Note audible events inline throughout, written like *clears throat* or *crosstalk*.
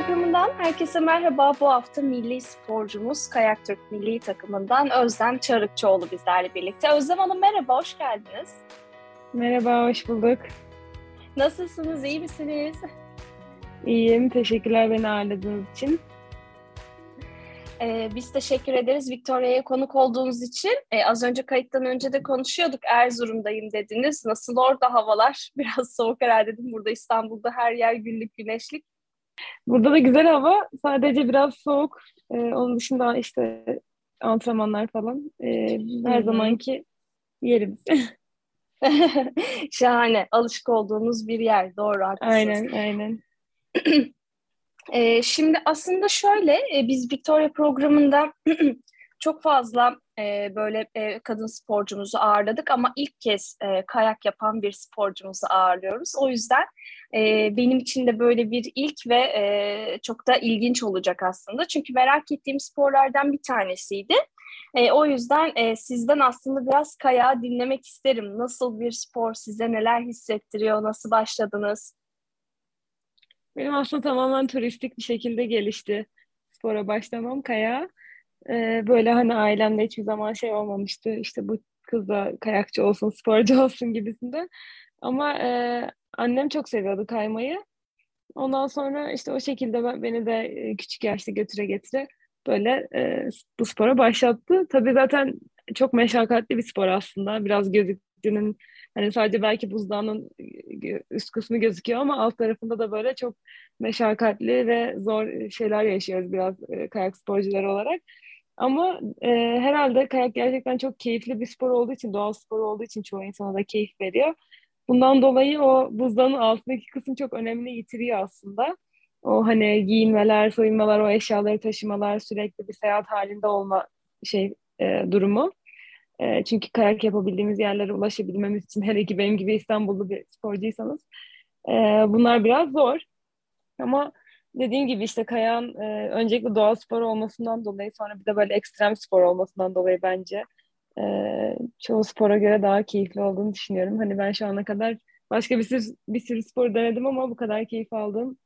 programından herkese merhaba. Bu hafta milli sporcumuz Kayak Türk milli takımından Özlem Çarıkçıoğlu bizlerle birlikte. Özlem Hanım merhaba, hoş geldiniz. Merhaba, hoş bulduk. Nasılsınız, iyi misiniz? İyiyim, teşekkürler beni ağırladığınız için. Ee, biz teşekkür ederiz Victoria'ya konuk olduğunuz için. Ee, az önce kayıttan önce de konuşuyorduk. Erzurum'dayım dediniz. Nasıl orada havalar? *laughs* Biraz soğuk herhalde dedim. Burada İstanbul'da her yer güllük güneşlik. Burada da güzel hava. Sadece biraz soğuk. Ee, onun dışında işte antrenmanlar falan. Ee, her zamanki yerimiz. *laughs* Şahane. Alışık olduğumuz bir yer. Doğru haklısınız. Aynen, aynen. *clears throat* ee, şimdi aslında şöyle, e, biz Victoria programında *clears throat* çok fazla e, böyle e, kadın sporcumuzu ağırladık ama ilk kez e, kayak yapan bir sporcumuzu ağırlıyoruz. O yüzden e, benim için de böyle bir ilk ve e, çok da ilginç olacak aslında. Çünkü merak ettiğim sporlardan bir tanesiydi. E, o yüzden e, sizden aslında biraz kayağı dinlemek isterim. Nasıl bir spor size neler hissettiriyor, nasıl başladınız? Benim aslında tamamen turistik bir şekilde gelişti spora başlamam kayağa. Ee, böyle hani ailemde hiçbir zaman şey olmamıştı. İşte bu kız da kayakçı olsun, sporcu *laughs* olsun gibisinde. Ama e, annem çok seviyordu kaymayı. Ondan sonra işte o şekilde beni de e, küçük yaşta götüre getire böyle e, bu spora başlattı. Tabii zaten çok meşakkatli bir spor aslında. Biraz gözüktüğünün hani sadece belki buzdağının e, üst kısmı gözüküyor ama alt tarafında da böyle çok meşakkatli ve zor şeyler yaşıyoruz biraz e, kayak sporcuları olarak. Ama e, herhalde kayak gerçekten çok keyifli bir spor olduğu için, doğal spor olduğu için çoğu insana da keyif veriyor. Bundan dolayı o buzdağının altındaki kısım çok önemli yitiriyor aslında. O hani giyinmeler, soyunmalar, o eşyaları taşımalar, sürekli bir seyahat halinde olma şey e, durumu. E, çünkü kayak yapabildiğimiz yerlere ulaşabilmemiz için hele ki benim gibi İstanbullu bir sporcuysanız e, bunlar biraz zor. Ama dediğim gibi işte kayağın e, öncelikle doğal spor olmasından dolayı sonra bir de böyle ekstrem spor olmasından dolayı bence e, çoğu spora göre daha keyifli olduğunu düşünüyorum. Hani ben şu ana kadar başka bir sürü, bir sürü spor denedim ama bu kadar keyif aldığım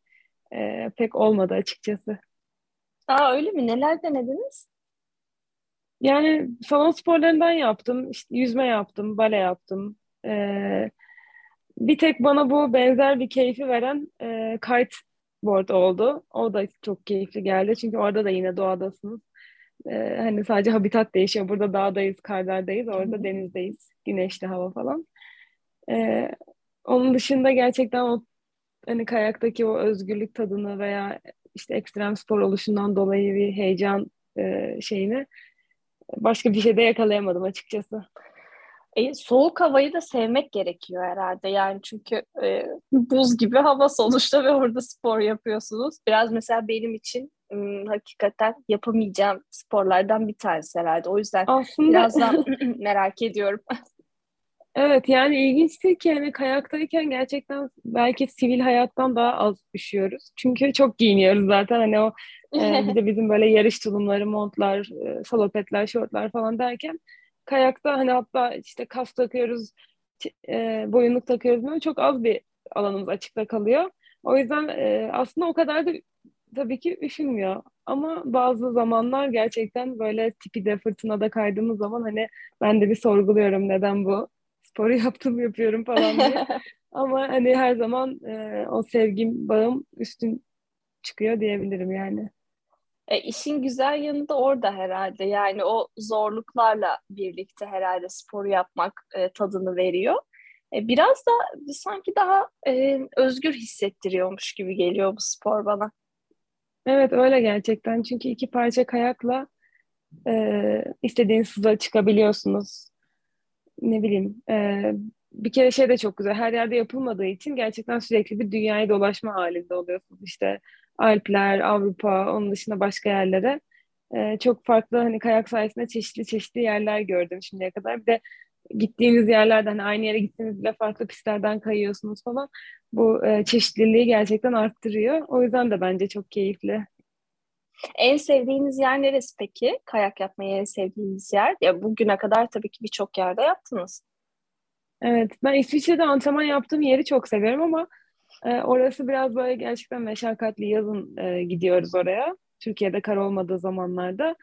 e, pek olmadı açıkçası. Aa öyle mi? Neler denediniz? Yani salon sporlarından yaptım. İşte yüzme yaptım, bale yaptım. Ee, bir tek bana bu benzer bir keyfi veren e, kiteboard oldu. O da çok keyifli geldi. Çünkü orada da yine doğadasınız. Ee, hani sadece habitat değişiyor. Burada dağdayız, karlardayız. Orada Hı-hı. denizdeyiz. Güneşli hava falan. Ee, onun dışında gerçekten o hani kayaktaki o özgürlük tadını veya işte ekstrem spor oluşundan dolayı bir heyecan e, şeyini başka bir şeyde yakalayamadım açıkçası. E, soğuk havayı da sevmek gerekiyor herhalde yani çünkü e, buz gibi hava sonuçta ve orada spor yapıyorsunuz. Biraz mesela benim için ım, hakikaten yapamayacağım sporlardan bir tanesi herhalde. O yüzden Aslında... biraz daha *laughs* *laughs* merak ediyorum. Evet yani ilginçtir ki yani kayaktayken gerçekten belki sivil hayattan daha az üşüyoruz. Çünkü çok giyiniyoruz zaten hani o e, bir de *laughs* bizim böyle yarış tulumları, montlar, e, salopetler, şortlar falan derken kayakta hani hatta işte kas takıyoruz, e, boyunluk takıyoruz ama çok az bir alanımız açıkta kalıyor. O yüzden e, aslında o kadar da tabii ki üşünmüyor. Ama bazı zamanlar gerçekten böyle tipi de fırtınada kaydığımız zaman hani ben de bir sorguluyorum neden bu sporu *laughs* yaptım yapıyorum falan diye. *laughs* Ama hani her zaman e, o sevgim, bağım üstün çıkıyor diyebilirim yani. E, işin güzel yanı da orada herhalde. Yani o zorluklarla birlikte herhalde sporu yapmak e, tadını veriyor. E, biraz da sanki daha e, özgür hissettiriyormuş gibi geliyor bu spor bana. Evet öyle gerçekten. Çünkü iki parça kayakla e, istediğiniz hıza çıkabiliyorsunuz ne bileyim e, bir kere şey de çok güzel. Her yerde yapılmadığı için gerçekten sürekli bir dünyayı dolaşma halinde oluyorsunuz. İşte Alpler, Avrupa, onun dışında başka yerlere. E, çok farklı hani kayak sayesinde çeşitli çeşitli yerler gördüm şimdiye kadar. Bir de gittiğiniz yerlerden hani aynı yere gittiğiniz bile farklı pistlerden kayıyorsunuz falan. Bu e, çeşitliliği gerçekten arttırıyor. O yüzden de bence çok keyifli. En sevdiğiniz yer neresi peki? Kayak yapmayı en sevdiğiniz yer? Ya bugüne kadar tabii ki birçok yerde yaptınız. Evet, ben İsviçre'de antrenman yaptığım yeri çok seviyorum ama E, orası biraz böyle gerçekten meşakkatli. Yazın e, gidiyoruz oraya. Türkiye'de kar olmadığı zamanlarda.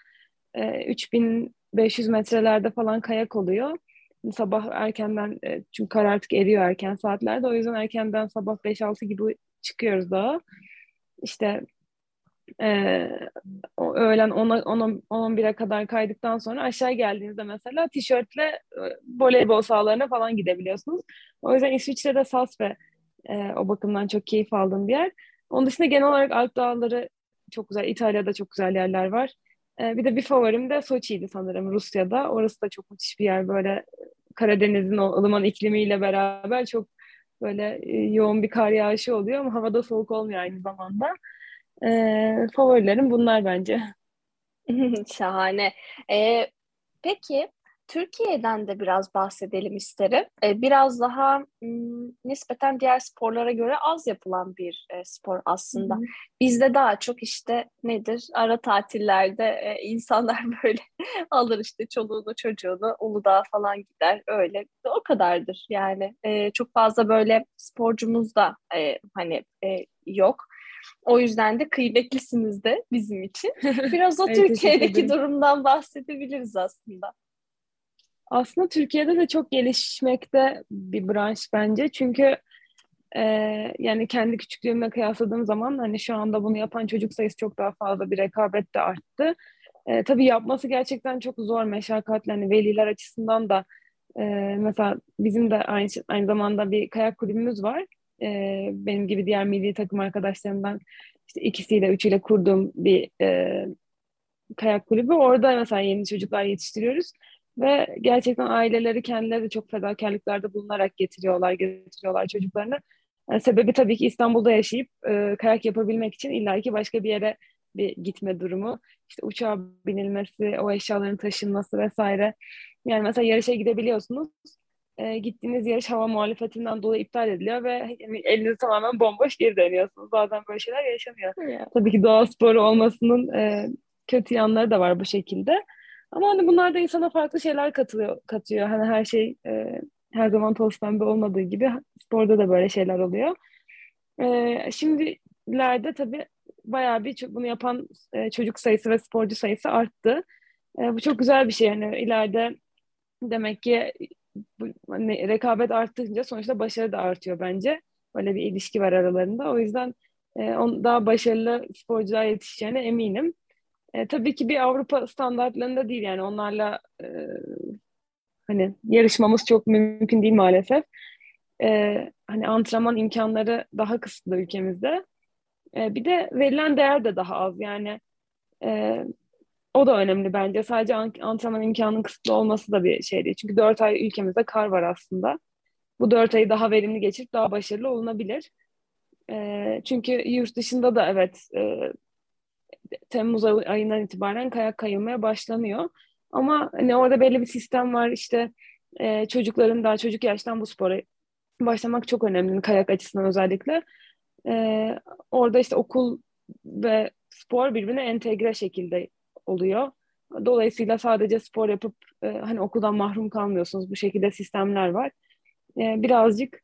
E, 3500 metrelerde falan kayak oluyor. Sabah erkenden, e, çünkü kar artık eriyor erken saatlerde. O yüzden erkenden sabah 5-6 gibi çıkıyoruz dağa. İşte e, öğlen 10-11'e kadar kaydıktan sonra aşağı geldiğinizde mesela tişörtle e, voleybol sahalarına falan gidebiliyorsunuz. O yüzden İsviçre'de Sas ve e, o bakımdan çok keyif aldığım bir yer. Onun dışında genel olarak Alp Dağları çok güzel. İtalya'da çok güzel yerler var. E, bir de bir favorim de Soçi'ydi sanırım Rusya'da. Orası da çok müthiş bir yer. Böyle Karadeniz'in o ılıman iklimiyle beraber çok böyle e, yoğun bir kar yağışı oluyor ama havada soğuk olmuyor aynı zamanda. E, favorilerim bunlar bence. *laughs* Şahane. Ee, peki Türkiye'den de biraz bahsedelim isterim. Ee, biraz daha nispeten diğer sporlara göre az yapılan bir e, spor aslında. Hı-hı. Bizde daha çok işte nedir? Ara tatillerde e, insanlar *laughs* böyle alır işte çoluğunu çocuğunu Uludağ'a falan gider. Öyle o kadardır yani. E, çok fazla böyle sporcumuz da e, hani e, yok. O yüzden de kıymetlisiniz de bizim için. *laughs* Biraz o Türkiye'deki durumdan bahsedebiliriz aslında. Aslında Türkiye'de de çok gelişmekte bir branş bence. Çünkü e, yani kendi küçüklüğümle kıyasladığım zaman hani şu anda bunu yapan çocuk sayısı çok daha fazla bir rekabet de arttı. E, tabii yapması gerçekten çok zor, meşakkatli. Hani veliler açısından da e, mesela bizim de aynı, aynı zamanda bir kayak kulübümüz var. E, benim gibi diğer milli takım arkadaşlarımdan işte ikisiyle, üçüyle kurduğum bir e, kayak kulübü. Orada mesela yeni çocuklar yetiştiriyoruz. Ve gerçekten aileleri kendileri de çok fedakarlıklarda bulunarak getiriyorlar, getiriyorlar çocuklarını. Yani sebebi tabii ki İstanbul'da yaşayıp e, kayak yapabilmek için illaki başka bir yere bir gitme durumu. İşte uçağa binilmesi, o eşyaların taşınması vesaire. Yani mesela yarışa gidebiliyorsunuz. E, gittiğiniz yarış hava muhalefetinden dolayı iptal ediliyor ve yani elinizi tamamen bomboş geri dönüyorsunuz. Bazen böyle şeyler yaşanıyor. Yeah. Tabii ki doğa sporu olmasının e, kötü yanları da var bu şekilde. Ama hani bunlar da insana farklı şeyler katılıyor, katıyor. Hani her şey e, her zaman toz pembe olmadığı gibi sporda da böyle şeyler oluyor. E, şimdilerde tabii bayağı bir bunu yapan e, çocuk sayısı ve sporcu sayısı arttı. E, bu çok güzel bir şey. Yani ileride demek ki bu, hani, rekabet arttıkça sonuçta başarı da artıyor bence. Böyle bir ilişki var aralarında. O yüzden e, on, daha başarılı sporcular yetişeceğine eminim. E, tabii ki bir Avrupa standartlarında değil yani onlarla e, hani yarışmamız çok mümkün değil maalesef. E, hani antrenman imkanları daha kısıtlı ülkemizde. E, bir de verilen değer de daha az yani. E, o da önemli bence. Sadece antrenman imkanının kısıtlı olması da bir şey değil. Çünkü dört ay ülkemizde kar var aslında. Bu dört ayı daha verimli geçirip daha başarılı olunabilir. E, çünkü yurt dışında da evet e, Temmuz ayından itibaren kayak kayılmaya başlanıyor. Ama hani orada belli bir sistem var işte e, çocukların daha çocuk yaştan bu spora başlamak çok önemli kayak açısından özellikle. E, orada işte okul ve spor birbirine entegre şekilde oluyor. Dolayısıyla sadece spor yapıp e, hani okuldan mahrum kalmıyorsunuz. Bu şekilde sistemler var. E, birazcık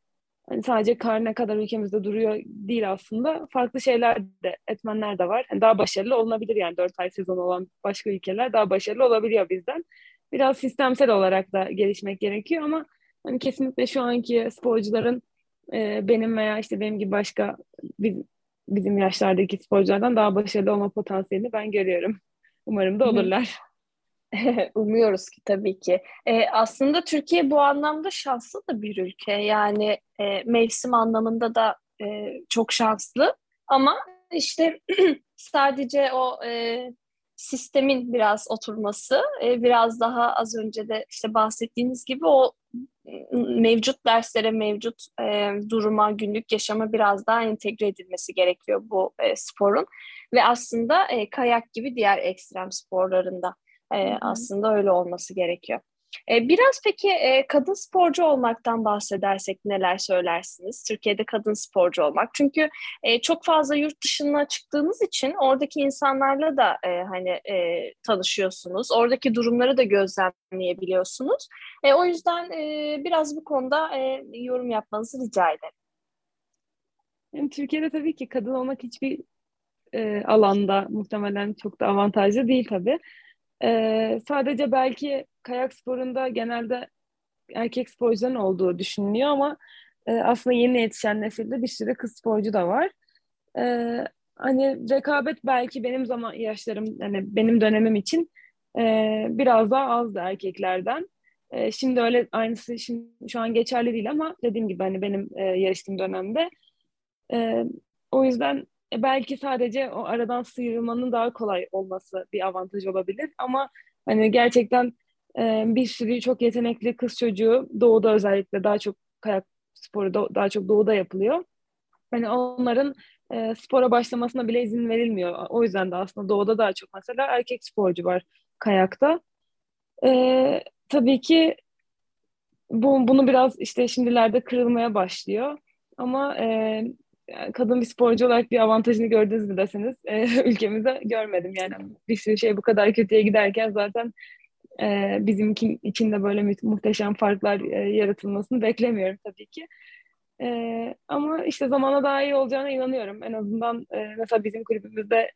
hani sadece kar ne kadar ülkemizde duruyor değil aslında. Farklı şeyler de, etmenler de var. Yani daha başarılı olunabilir yani 4 ay sezon olan başka ülkeler daha başarılı olabiliyor bizden. Biraz sistemsel olarak da gelişmek gerekiyor ama hani kesinlikle şu anki sporcuların e, benim veya işte benim gibi başka biz, bizim yaşlardaki sporculardan daha başarılı olma potansiyelini ben görüyorum. Umarım da olurlar. *laughs* Umuyoruz ki tabii ki. E, aslında Türkiye bu anlamda şanslı da bir ülke. Yani e, mevsim anlamında da e, çok şanslı. Ama işte *clears throat* sadece o e, sistemin biraz oturması, e, biraz daha az önce de işte bahsettiğiniz gibi o mevcut derslere, mevcut e, duruma, günlük yaşama biraz daha entegre edilmesi gerekiyor bu e, sporun. Ve aslında e, kayak gibi diğer ekstrem sporlarında. E, aslında öyle olması gerekiyor. E, biraz peki e, kadın sporcu olmaktan bahsedersek neler söylersiniz? Türkiye'de kadın sporcu olmak. Çünkü e, çok fazla yurt dışına çıktığınız için oradaki insanlarla da e, hani e, tanışıyorsunuz. Oradaki durumları da gözlemleyebiliyorsunuz. E, o yüzden e, biraz bu konuda e, yorum yapmanızı rica ederim. Yani Türkiye'de tabii ki kadın olmak hiçbir e, alanda muhtemelen çok da avantajlı değil tabii. E, sadece belki kayak sporunda genelde erkek sporcuların olduğu düşünülüyor ama e, aslında yeni yetişen nesilde bir sürü kız sporcu da var. E, hani rekabet belki benim zaman yaşlarım, yani benim dönemim için e, biraz daha azdı erkeklerden. E, şimdi öyle aynısı şimdi şu an geçerli değil ama dediğim gibi hani benim e, yarıştığım dönemde e, o yüzden e, belki sadece o aradan sıyrılmanın daha kolay olması bir avantaj olabilir ama hani gerçekten e, bir sürü çok yetenekli kız çocuğu doğuda özellikle daha çok kayak sporu da, daha çok doğuda yapılıyor. Hani onların e, spora başlamasına bile izin verilmiyor. O yüzden de aslında doğuda daha çok mesela erkek sporcu var kayakta. E, tabii ki bu, bunu biraz işte şimdilerde kırılmaya başlıyor. Ama e, kadın bir sporcu olarak bir avantajını gördünüz mü deseniz e, *laughs* ülkemizde görmedim yani bir sürü şey bu kadar kötüye giderken zaten e, bizim için de böyle muhteşem farklar e, yaratılmasını beklemiyorum tabii ki. E, ama işte zamana daha iyi olacağına inanıyorum. En azından e, mesela bizim kulübümüzde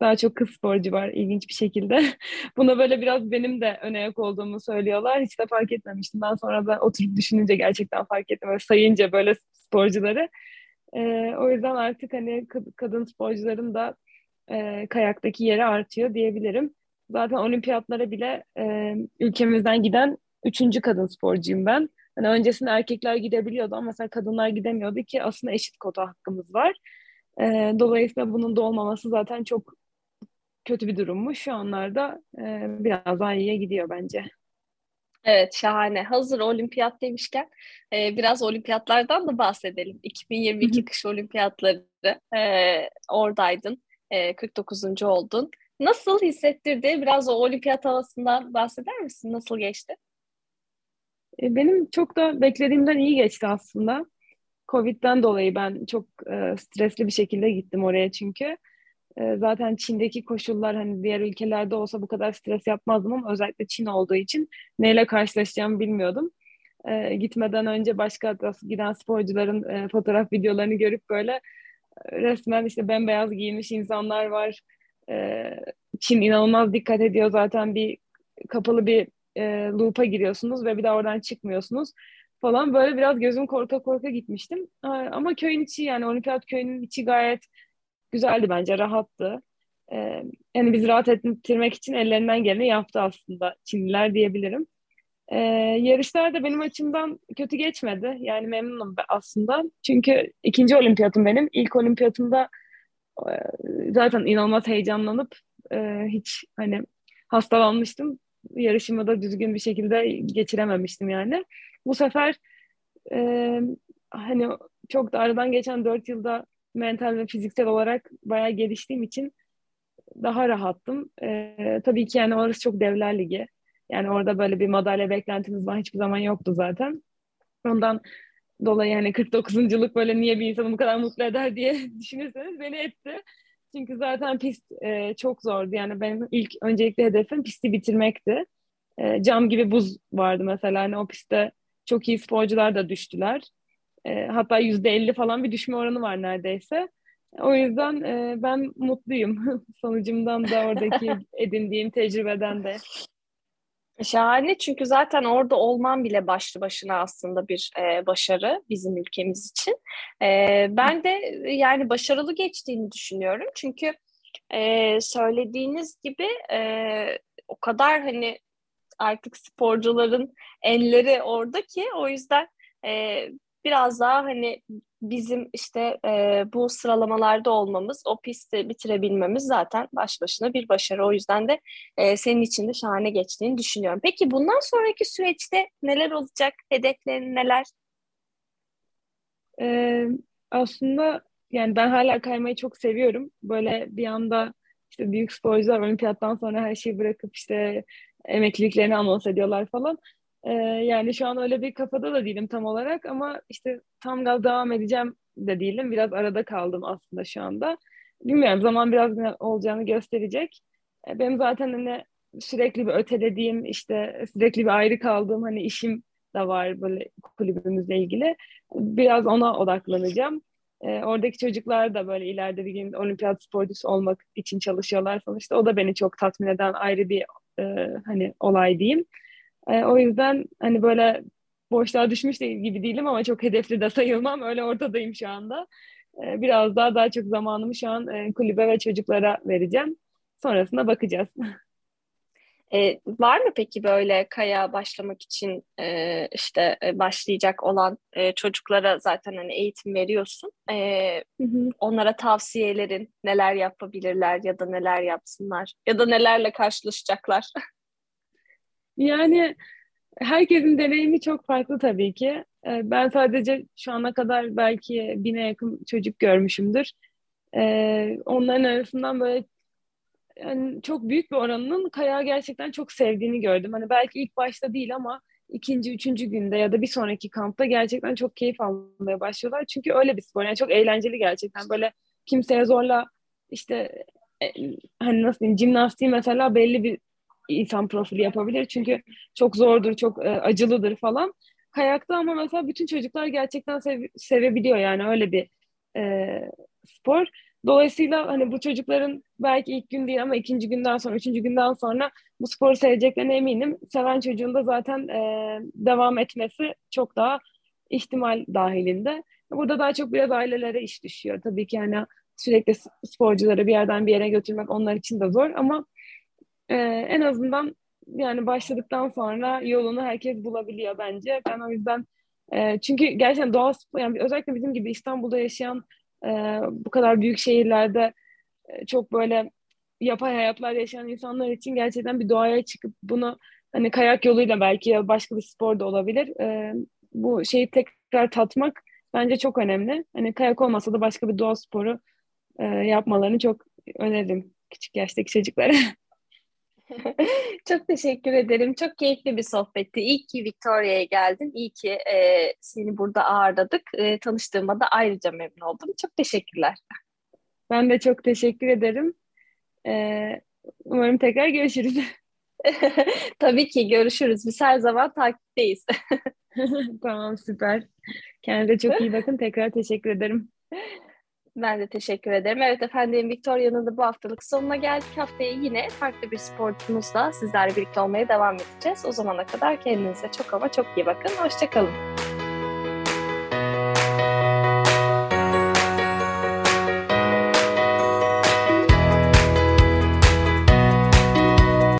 daha çok kız sporcu var ilginç bir şekilde. *laughs* Buna böyle biraz benim de öne yak olduğumu söylüyorlar. Hiç de fark etmemiştim. Ben sonra da oturup düşününce gerçekten fark ettim. Böyle sayınca böyle sporcuları. E, o yüzden artık hani kadın sporcuların da e, kayaktaki yeri artıyor diyebilirim. Zaten olimpiyatlara bile e, ülkemizden giden üçüncü kadın sporcuyum ben. Hani öncesinde erkekler gidebiliyordu ama mesela kadınlar gidemiyordu ki aslında eşit kota hakkımız var. E, dolayısıyla bunun da olmaması zaten çok kötü bir durummuş. Şu anlarda e, biraz daha iyiye gidiyor bence. Evet şahane. Hazır olimpiyat demişken e, biraz olimpiyatlardan da bahsedelim. 2022 kış olimpiyatları e, oradaydın. E, 49. oldun. Nasıl hissettirdi? Biraz o olimpiyat havasından bahseder misin? Nasıl geçti? E, benim çok da beklediğimden iyi geçti aslında. Covid'den dolayı ben çok e, stresli bir şekilde gittim oraya çünkü. E, zaten Çin'deki koşullar hani diğer ülkelerde olsa bu kadar stres yapmazdım ama özellikle Çin olduğu için neyle karşılaşacağımı bilmiyordum. E, gitmeden önce başka giden sporcuların e, fotoğraf videolarını görüp böyle e, resmen işte bembeyaz giymiş insanlar var. E, Çin inanılmaz dikkat ediyor zaten bir kapalı bir e, loop'a giriyorsunuz ve bir daha oradan çıkmıyorsunuz falan böyle biraz gözüm korka korka gitmiştim. Ama köyün içi yani olimpiyat köyünün içi gayet güzeldi bence, rahattı. Ee, yani bizi rahat ettirmek için ellerinden geleni yaptı aslında Çinliler diyebilirim. Ee, yarışlar da benim açımdan kötü geçmedi. Yani memnunum aslında. Çünkü ikinci olimpiyatım benim. İlk olimpiyatımda e, zaten inanılmaz heyecanlanıp e, hiç hani hastalanmıştım. Yarışımı da düzgün bir şekilde geçirememiştim yani. Bu sefer e, hani çok da aradan geçen dört yılda mental ve fiziksel olarak bayağı geliştiğim için daha rahattım. Ee, tabii ki yani orası çok devler ligi. Yani orada böyle bir madalya beklentimiz var hiçbir zaman yoktu zaten. Ondan dolayı yani 49'unculuk böyle niye bir insanı bu kadar mutlu eder diye *laughs* düşünürseniz beni etti. Çünkü zaten pist e, çok zordu. Yani benim ilk öncelikle hedefim pisti bitirmekti. E, cam gibi buz vardı mesela. Hani o pistte çok iyi sporcular da düştüler. E, hatta yüzde elli falan bir düşme oranı var neredeyse. O yüzden e, ben mutluyum *laughs* sonucumdan da oradaki *laughs* edindiğim tecrübeden de. Şahane çünkü zaten orada olman bile başlı başına aslında bir e, başarı bizim ülkemiz için. E, ben de yani başarılı geçtiğini düşünüyorum çünkü e, söylediğiniz gibi e, o kadar hani artık sporcuların elleri orada ki o yüzden e, biraz daha hani bizim işte e, bu sıralamalarda olmamız, o pisti bitirebilmemiz zaten baş başına bir başarı. O yüzden de e, senin için de şahane geçtiğini düşünüyorum. Peki bundan sonraki süreçte neler olacak? Hedeflerin neler? Ee, aslında yani ben hala kaymayı çok seviyorum. Böyle bir anda işte büyük sporcular olimpiyattan sonra her şeyi bırakıp işte emekliliklerini anons ediyorlar falan. Ee, yani şu an öyle bir kafada da değilim tam olarak ama işte tam gaz devam edeceğim de değilim. Biraz arada kaldım aslında şu anda. Bilmiyorum zaman biraz ne olacağını gösterecek. Ee, benim zaten hani sürekli bir ötelediğim işte sürekli bir ayrı kaldığım hani işim de var böyle kulübümüzle ilgili. Biraz ona odaklanacağım. e, oradaki çocuklar da böyle ileride bir gün olimpiyat sporcusu olmak için çalışıyorlar sonuçta. O da beni çok tatmin eden ayrı bir e, hani olay diyeyim. E, o yüzden hani böyle boşluğa düşmüş de gibi değilim ama çok hedefli de sayılmam. Öyle ortadayım şu anda. E, biraz daha daha çok zamanımı şu an e, kulübe ve çocuklara vereceğim. Sonrasında bakacağız. *laughs* E, var mı peki böyle kaya başlamak için e, işte e, başlayacak olan e, çocuklara zaten hani eğitim veriyorsun. E, hı hı. Onlara tavsiyelerin neler yapabilirler ya da neler yapsınlar ya da nelerle karşılaşacaklar? *laughs* yani herkesin deneyimi çok farklı tabii ki. E, ben sadece şu ana kadar belki bine yakın çocuk görmüşümdür. E, onların arasından böyle yani çok büyük bir oranının kayağı gerçekten çok sevdiğini gördüm. Hani belki ilk başta değil ama ikinci, üçüncü günde ya da bir sonraki kampta gerçekten çok keyif almaya başlıyorlar. Çünkü öyle bir spor. Yani çok eğlenceli gerçekten. Böyle kimseye zorla işte e, hani nasıl diyeyim jimnastiği mesela belli bir insan profili yapabilir. Çünkü çok zordur, çok e, acılıdır falan. Kayakta ama mesela bütün çocuklar gerçekten sev sevebiliyor yani öyle bir e, spor. Dolayısıyla hani bu çocukların belki ilk gün değil ama ikinci günden sonra, üçüncü günden sonra bu sporu seveceklerine eminim. Seven çocuğun da zaten e, devam etmesi çok daha ihtimal dahilinde. Burada daha çok biraz ailelere iş düşüyor. Tabii ki hani sürekli sporcuları bir yerden bir yere götürmek onlar için de zor ama e, en azından yani başladıktan sonra yolunu herkes bulabiliyor bence. Ben o yüzden e, çünkü gerçekten doğal yani özellikle bizim gibi İstanbul'da yaşayan e, bu kadar büyük şehirlerde e, çok böyle yapay hayatlar yaşayan insanlar için gerçekten bir doğaya çıkıp bunu hani kayak yoluyla belki ya başka bir spor da olabilir. E, bu şeyi tekrar tatmak bence çok önemli. Hani kayak olmasa da başka bir doğa sporu e, yapmalarını çok öneririm küçük yaştaki çocuklara. *laughs* *laughs* Çok teşekkür ederim. Çok keyifli bir sohbetti. İyi ki Victoria'ya geldin. İyi ki e, seni burada ağırladık. E, tanıştığıma da ayrıca memnun oldum. Çok teşekkürler. Ben de çok teşekkür ederim. E, umarım tekrar görüşürüz. *laughs* *laughs* Tabii ki görüşürüz. Biz her zaman takipteyiz. tamam süper. Kendinize çok iyi bakın. Tekrar teşekkür ederim. Ben de teşekkür ederim. Evet efendim Victoria'nın da bu haftalık sonuna geldik. Haftaya yine farklı bir sporcumuzla sizlerle birlikte olmaya devam edeceğiz. O zamana kadar kendinize çok ama çok iyi bakın. Hoşçakalın.